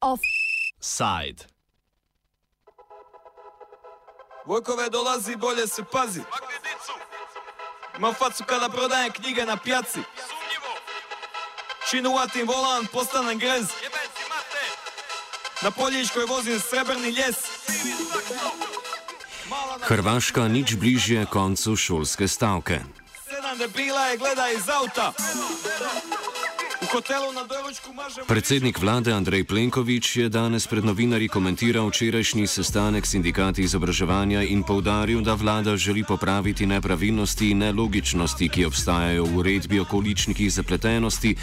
Offside. Vojkove dolazi, bolje se pazi. Ima facu kada prodajem knjige na pjaci. Činu uvatim volan, postanem grez. Na poljičkoj vozim srebrni ljes. Hrvaška nič bližje koncu šolske stavke. Sedam debila je gleda iz auta. Predsednik vlade Andrej Plenković je danes pred novinarji komentiral včerajšnji sestanek sindikati izobraževanja in povdaril, da vlada želi popraviti nepravilnosti in nelogičnosti, ki obstajajo v uredbi o količnikih zapletenosti,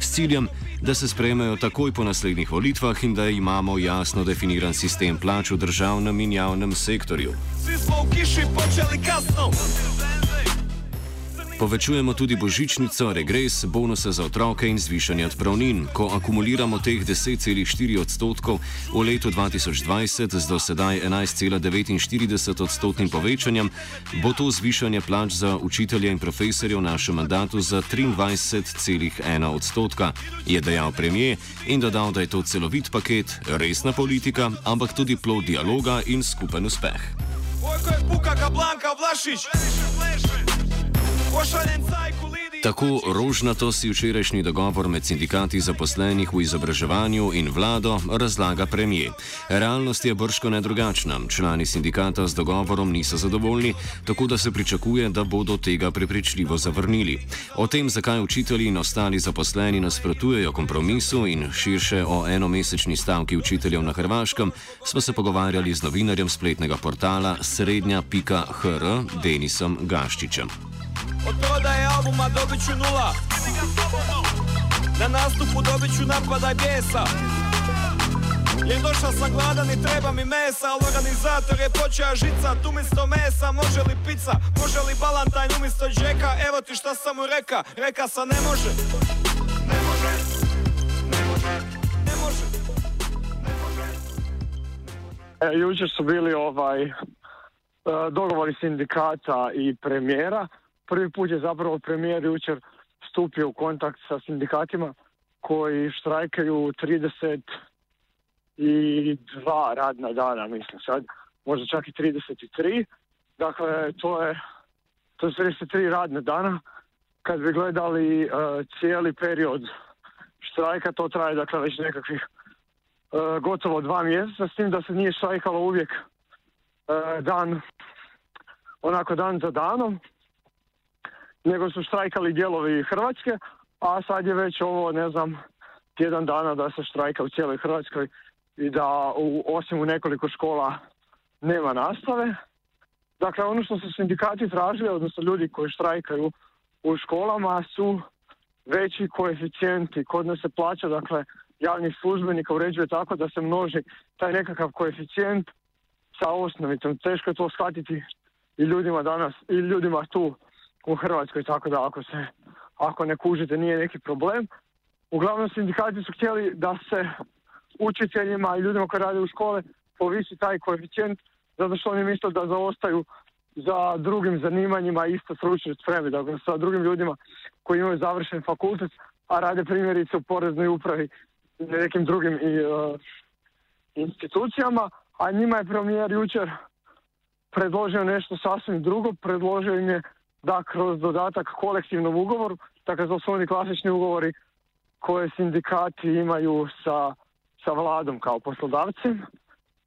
s ciljem, da se sprejmejo takoj po naslednjih volitvah in da imamo jasno definiran sistem plač v državnem in javnem sektorju. Svi smo u kiši počeli kasno. Povečujemo tudi božičnico, regres, bonuse za otroke in zvišanje odpravnin. Ko akumuliramo teh 10,4 odstotkov v letu 2020 z do sedaj 11,49 odstotnim povečanjem, bo to zvišanje plač za učitelje in profesorje v našem mandatu za 23,1 odstotka, je dejal premijer in dodal, da je to celovit paket, resna politika, ampak tudi plod dialoga in skupen uspeh. Vojko je puka ka Blanka. Pošaljem cajku Lidiji. Tako rožnato si včerajšnji dogovor med sindikati zaposlenih v izobraževanju in vlado razlaga premijer. Realnost je brško nedrugačna. Člani sindikata z dogovorom niso zadovoljni, tako da se pričakuje, da bodo tega prepričljivo zavrnili. O tem, zakaj učitelji in ostali zaposleni nasprotujejo kompromisu in širše o enomesečni stavki učiteljev na Hrvaškem, smo se pogovarjali z novinarjem spletnega portala srednja.hr Denisom Gaščičem. Od prodaje albuma dobit ću nula. Na nastupu dobit ću napadaj bijesa. Jer došao sam gladan i treba mi mesa Al organizator je počeo žica Umjesto mesa može li pizza Može li balantajn umjesto džeka Evo ti šta sam mu reka Reka sam ne može Ne može Ne može Ne može E, jučer su bili ovaj e, dogovori sindikata i premijera. Prvi put je zapravo premijer jučer stupio u kontakt sa sindikatima koji štrajkaju 32 radna dana, mislim sad, možda čak i 33. Dakle, to je, to je 33 radna dana. Kad bi gledali e, cijeli period štrajka, to traje dakle već nekakvih e, gotovo dva mjeseca, s tim da se nije štrajkalo uvijek e, dan, onako dan za danom, nego su štrajkali dijelovi Hrvatske, a sad je već ovo, ne znam, tjedan dana da se štrajka u cijeloj Hrvatskoj i da u, osim u nekoliko škola nema nastave. Dakle, ono što su sindikati tražili, odnosno ljudi koji štrajkaju u školama su veći koeficijenti. Kod nas se plaća, dakle, javnih službenika uređuje tako da se množi taj nekakav koeficijent sa osnovicom. Teško je to shvatiti i ljudima danas, i ljudima tu u Hrvatskoj, tako da ako se, ako ne kužite nije neki problem. Uglavnom sindikati su htjeli da se učiteljima i ljudima koji rade u škole povisi taj koeficijent zato što oni misle da zaostaju za drugim zanimanjima isto stručne spreme, dakle sa drugim ljudima koji imaju završen fakultet, a rade primjerice u poreznoj upravi i nekim drugim i, e, institucijama, a njima je premijer jučer predložio nešto sasvim drugo, predložio im je da kroz dodatak kolektivnom ugovoru, dakle to su oni klasični ugovori koje sindikati imaju sa, sa vladom kao poslodavcem,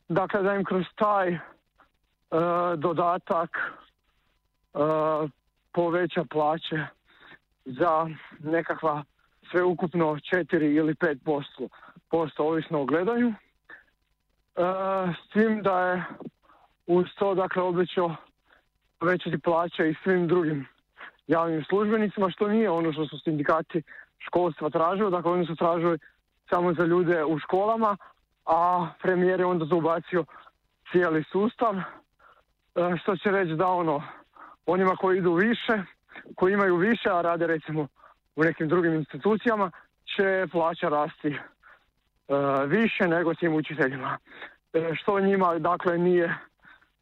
dakle da im kroz taj e, dodatak e, poveća plaće za nekakva sveukupno 4 ili 5 posto, posto ovisno o gledanju. E, s tim da je uz to dakle obećao povećati plaće i svim drugim javnim službenicima, što nije ono što su sindikati školstva tražili, dakle oni su tražili samo za ljude u školama, a premijer je onda zubacio cijeli sustav, e, što će reći da ono, onima koji idu više, koji imaju više, a rade recimo u nekim drugim institucijama, će plaća rasti e, više nego tim učiteljima. E, što njima, dakle, nije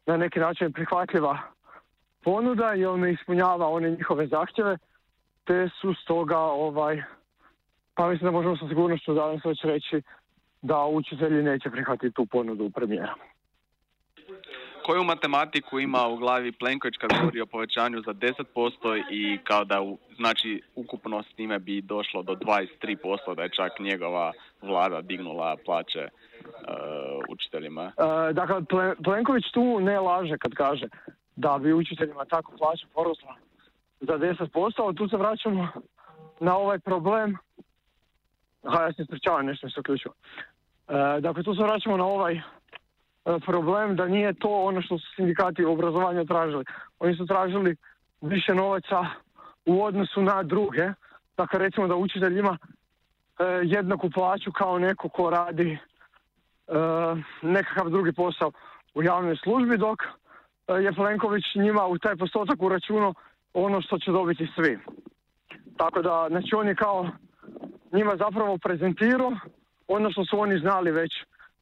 na neki način prihvatljiva ponuda i on ne ispunjava one njihove zahtjeve, te su stoga ovaj, pa mislim da možemo sa sigurnošću danas već reći da učitelji neće prihvatiti tu ponudu premijera. Koju matematiku ima u glavi Plenković kad govori o povećanju za 10% i kao da znači ukupno s time bi došlo do 23% da je čak njegova vlada dignula plaće uh, učiteljima? Uh, dakle, Plenković tu ne laže kad kaže da bi učiteljima tako plaća porosla za 10%, ali tu se vraćamo na ovaj problem. Aha, ja se ispričavam, nešto se uključio. E, dakle, tu se vraćamo na ovaj e, problem da nije to ono što su sindikati obrazovanja tražili. Oni su tražili više novaca u odnosu na druge. Dakle, recimo da učitelj ima e, jednaku plaću kao neko ko radi nekakav drugi posao u javnoj službi, dok je Plenković njima u taj postotak uračunao ono što će dobiti svi. Tako da, znači on je kao njima zapravo prezentirao ono što su oni znali već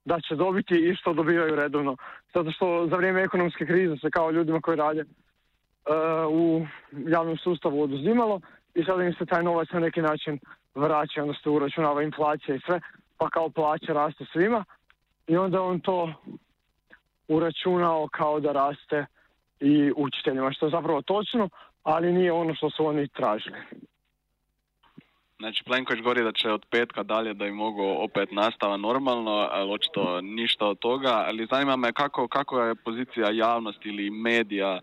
da će dobiti i što dobivaju redovno. Zato što za vrijeme ekonomske krize se kao ljudima koji rade uh, u javnom sustavu oduzimalo i sada im se taj novac na neki način vraća, onda se uračunava inflacija i sve, pa kao plaće raste svima i onda on to uračunao kao da raste i učiteljima, što je zapravo točno, ali nije ono što su oni tražili. Znači Plenković govori da će od petka dalje da im mogu opet nastava normalno, ali očito ništa od toga, ali zanima me kako, kako je pozicija javnosti ili medija e,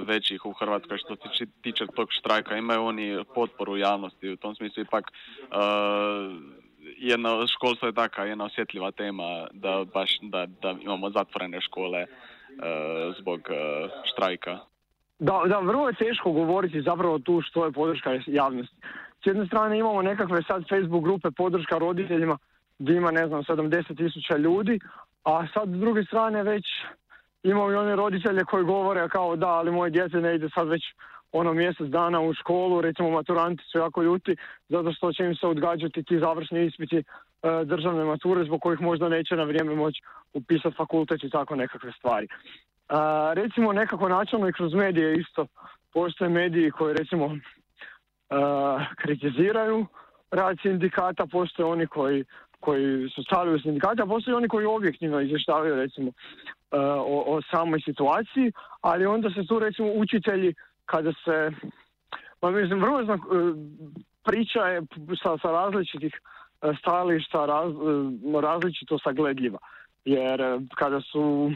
većih u Hrvatskoj što se tiče tog štrajka. Imaju oni potporu javnosti u tom smislu ipak uh, jedna školstvo je taka jedna osjetljiva tema da baš da, da imamo zatvorene škole uh, zbog uh, štrajka. Da, da, vrlo je teško govoriti zapravo tu što je podrška javnosti. S jedne strane imamo nekakve sad Facebook grupe podrška roditeljima gdje ima ne znam 70 tisuća ljudi, a sad s druge strane već imamo i one roditelje koji govore kao da, ali moje djece ne ide sad već ono mjesec dana u školu, recimo maturanti su jako ljuti zato što će im se odgađati ti završni ispiti e, državne mature zbog kojih možda neće na vrijeme moći upisati fakultet i tako nekakve stvari. E, recimo nekako načelno i kroz medije isto postoje mediji koji recimo kritiziraju rad sindikata, postoje oni koji, koji su stali u sindikata, postoje oni koji objektivno izvještavaju recimo o, o samoj situaciji, ali onda se tu recimo učitelji kada se, pa mislim, vrlo znam, priča je sa, sa različitih stajališta raz, različito sagledljiva. Jer kada su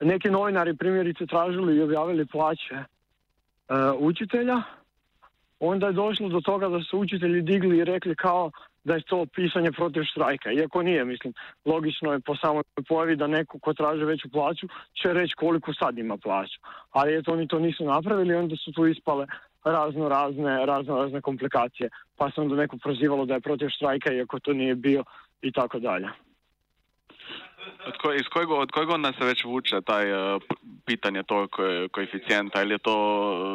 neki novinari primjerice tražili i objavili plaće učitelja, onda je došlo do toga da su učitelji digli i rekli kao da je to pisanje protiv štrajka. Iako nije, mislim, logično je po samoj pojavi da neko ko traži veću plaću će reći koliko sad ima plaću. Ali eto, oni to nisu napravili onda su tu ispale razno razne, razno razne komplikacije. Pa se onda neko prozivalo da je protiv štrajka iako to nije bio i tako dalje. Od, ko, iz kojeg, od kojeg onda se već vuče taj uh, pitanje tog koeficijenta ili je to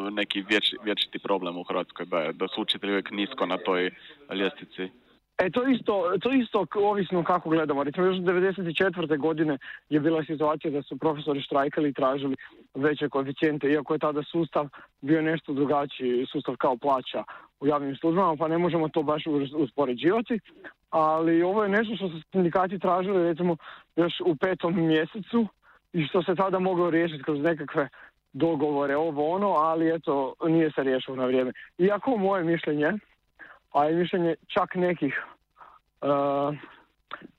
e, neki vječ, vječiti problem u Hrvatskoj da, da su učitelji uvijek nisko na toj ljestvici? E, to isto, to isto ovisno kako gledamo. Recimo, još 1994. godine je bila situacija da su profesori štrajkali i tražili veće koeficijente, iako je tada sustav bio nešto drugačiji, sustav kao plaća u javnim službama, pa ne možemo to baš uspoređivati. Ali ovo je nešto što su sindikati tražili, recimo, još u petom mjesecu i što se tada moglo riješiti kroz nekakve dogovore, ovo ono, ali eto, nije se riješilo na vrijeme. Iako moje mišljenje, a i mišljenje čak nekih uh,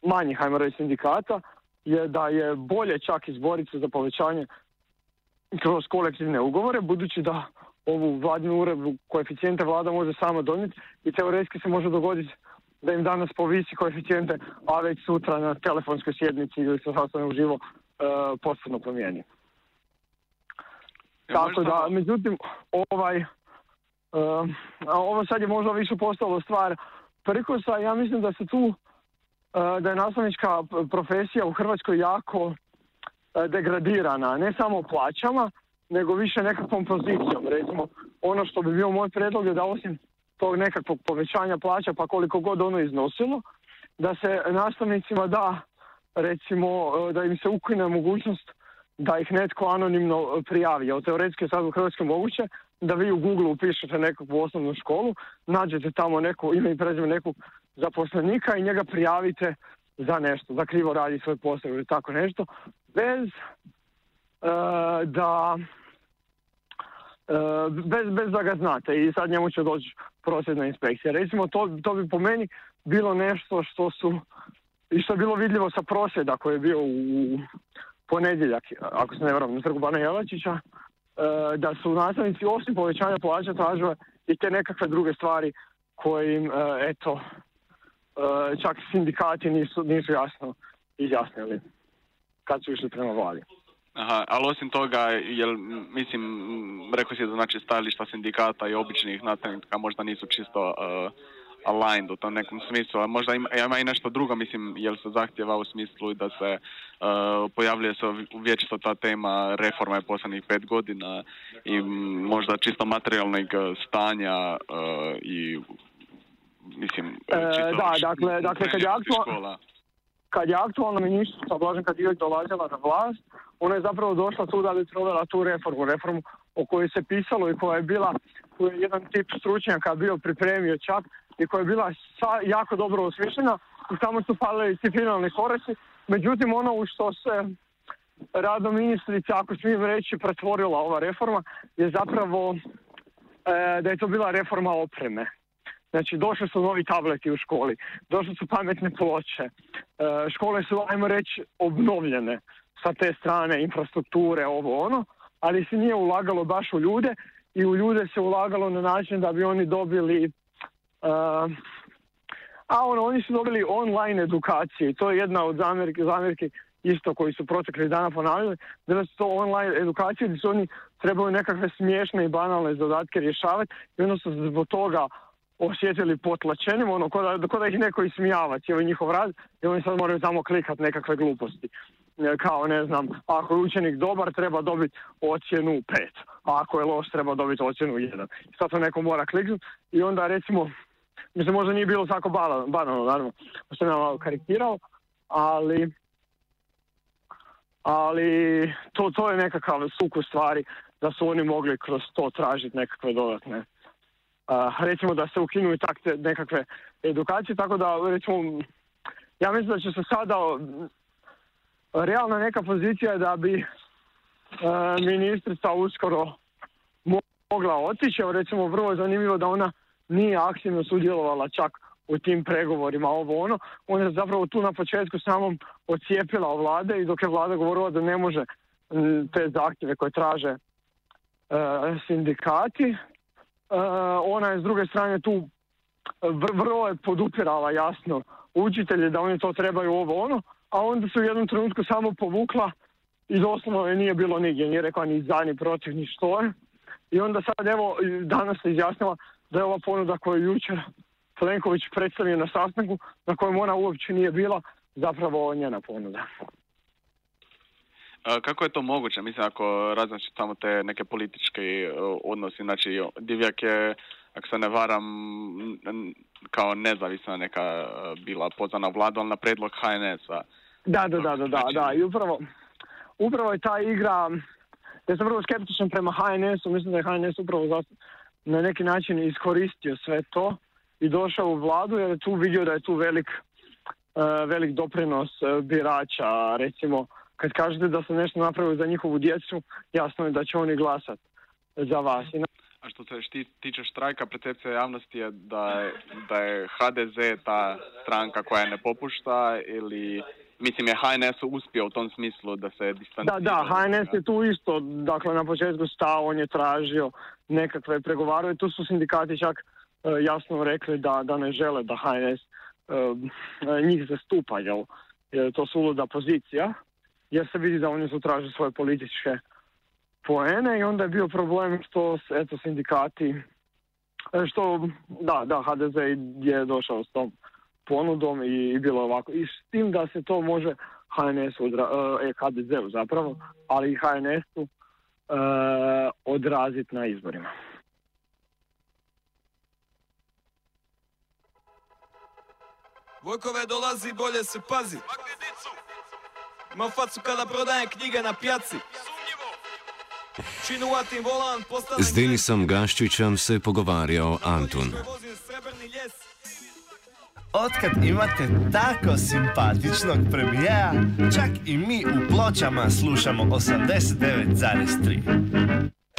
manjih, hajmo reći, sindikata, je da je bolje čak izboriti se za povećanje kroz kolektivne ugovore, budući da ovu vladinu uredbu koeficijente vlada može sama donijeti i teoretski se može dogoditi da im danas povisi koeficijente, a već sutra na telefonskoj sjednici ili se sastane uživo uh, potpuno promijeni. Tako da, međutim, ovaj, uh, ovo sad je možda više postalo stvar prikosa, ja mislim da se tu, uh, da je nastavnička profesija u Hrvatskoj jako uh, degradirana, ne samo plaćama, nego više nekakvom pozicijom. Recimo, ono što bi bio moj predlog je da osim tog nekakvog povećanja plaća, pa koliko god ono iznosilo, da se nastavnicima da, recimo, da im se ukine mogućnost da ih netko anonimno prijavi. Evo, teoretski je sad u Hrvatskoj moguće da vi u Google upišete nekakvu osnovnu školu, nađete tamo neko ime i prezime nekog zaposlenika i njega prijavite za nešto, da krivo radi svoj posao ili tako nešto, bez da bez, bez da ga znate i sad njemu će doći prosvjedna inspekcija. Recimo, to, to bi po meni bilo nešto što su i što je bilo vidljivo sa prosvjeda koji je bio u ponedjeljak, ako se ne varam, na trgu Bana Jelačića, e, da su nastavnici osim povećanja plaća tražile i te nekakve druge stvari koje im, e, eto, e, čak sindikati nisu, nisu jasno izjasnili kad su išli prema vladi. Aha, ali osim toga, jel, mislim, rekao si da znači stajališta sindikata i običnih nastavnika možda nisu čisto aligned u tom nekom smislu, a možda ima, ima i nešto drugo, mislim, jel se zahtjeva u smislu da se uh, pojavljuje se vječito ta tema reforma je posljednjih pet godina i možda čisto materijalnog stanja uh, i mislim, e, čisto da, dakle, dakle kad je aktualno kad je aktualna ministrica Blažen Kadijević dolazila na vlast, ona je zapravo došla tu da bi provela tu reformu, reformu o kojoj se pisalo i koja je bila, koju je jedan tip stručnjaka bio pripremio čak i koja je bila jako dobro osmišljena i samo su falili ti finalni koraci. Međutim, ono u što se radom ministrice, ako smijem reći, pretvorila ova reforma, je zapravo e, da je to bila reforma opreme. Znači, došli su novi tableti u školi, došli su pametne ploče, e, škole su, ajmo reći, obnovljene sa te strane, infrastrukture, ovo ono, ali se nije ulagalo baš u ljude i u ljude se ulagalo na način da bi oni dobili a ono, oni su dobili online edukacije i to je jedna od zamjerki, zamjerki isto koji su protekli dana ponavljali, da su to online edukacije gdje su oni trebali nekakve smiješne i banalne zadatke rješavati i onda su zbog toga osjetili potlačenim, ono, ko da, ko da ih neko ismijava cijeli njihov rad i oni sad moraju samo klikat nekakve gluposti. E, kao, ne znam, ako je učenik dobar, treba dobiti ocjenu pet, a ako je loš, treba dobiti ocjenu jedan. Sad to neko mora kliknuti i onda, recimo, Mislim, možda nije bilo tako banalno, naravno, sam ja malo karikirao, ali ali to, to je nekakav suku stvari da su oni mogli kroz to tražiti nekakve dodatne recimo da se ukinu takve nekakve edukacije, tako da recimo ja mislim da će se sada realna neka pozicija da bi uh, ministrica uskoro mogla otići, evo recimo vrlo je zanimljivo da ona nije aktivno sudjelovala čak u tim pregovorima, ovo ono. Ona je zapravo tu na početku samom ocijepila vlade i dok je vlada govorila da ne može te zahtjeve koje traže e, sindikati, e, ona je s druge strane tu vrlo je podupirala jasno učitelje da oni to trebaju ovo ono, a onda se u jednom trenutku samo povukla i doslovno je nije bilo nigdje, nije rekla ni za ni protiv ni što je. I onda sad evo danas se izjasnila da je ova ponuda koju je jučer Plenković predstavio na sastanku na kojem ona uopće nije bila zapravo njena ponuda. Kako je to moguće? Mislim, ako raznači samo te neke političke e, odnosi, znači Divjak je, ako se ne varam, kao nezavisna neka e, bila pozvana vlada, ali na predlog HNS-a. Da, da, da, da, da, da, i upravo, upravo je ta igra, ja sam vrlo skeptičan prema HNS-u, mislim da je HNS upravo na neki način iskoristio sve to i došao u vladu jer je tu vidio da je tu velik, uh, velik doprinos uh, birača. Recimo, kad kažete da se nešto napravili za njihovu djecu, jasno je da će oni glasati za vas. A što se šti, tiče štrajka, percepcija javnosti je da, je da je HDZ ta stranka koja ne popušta ili mislim je HNS uspio u tom smislu da se distancira. Da, da, HNS je tu isto, dakle na početku stao, on je tražio nekakve pregovaraju, tu su sindikati čak e, jasno rekli da, da ne žele da HNS e, njih zastupa, jel? Jer to su uluda pozicija, jer se vidi da oni su tražili svoje političke poene i onda je bio problem što eto sindikati e, što da, da, HDZ je došao s tom ponudom i, bilo ovako. I s tim da se to može HNS-u, e, HDZ-u zapravo, ali i HNS-u e, odraziti na izborima. Vojkove dolazi, bolje se pazi. Imam facu kada prodajem knjige na postavim... Z Denisom Gaščičem se je pogovarjal Antun. Otkad imate tako simpatičnog premijera, čak i mi u pločama slušamo 89,3.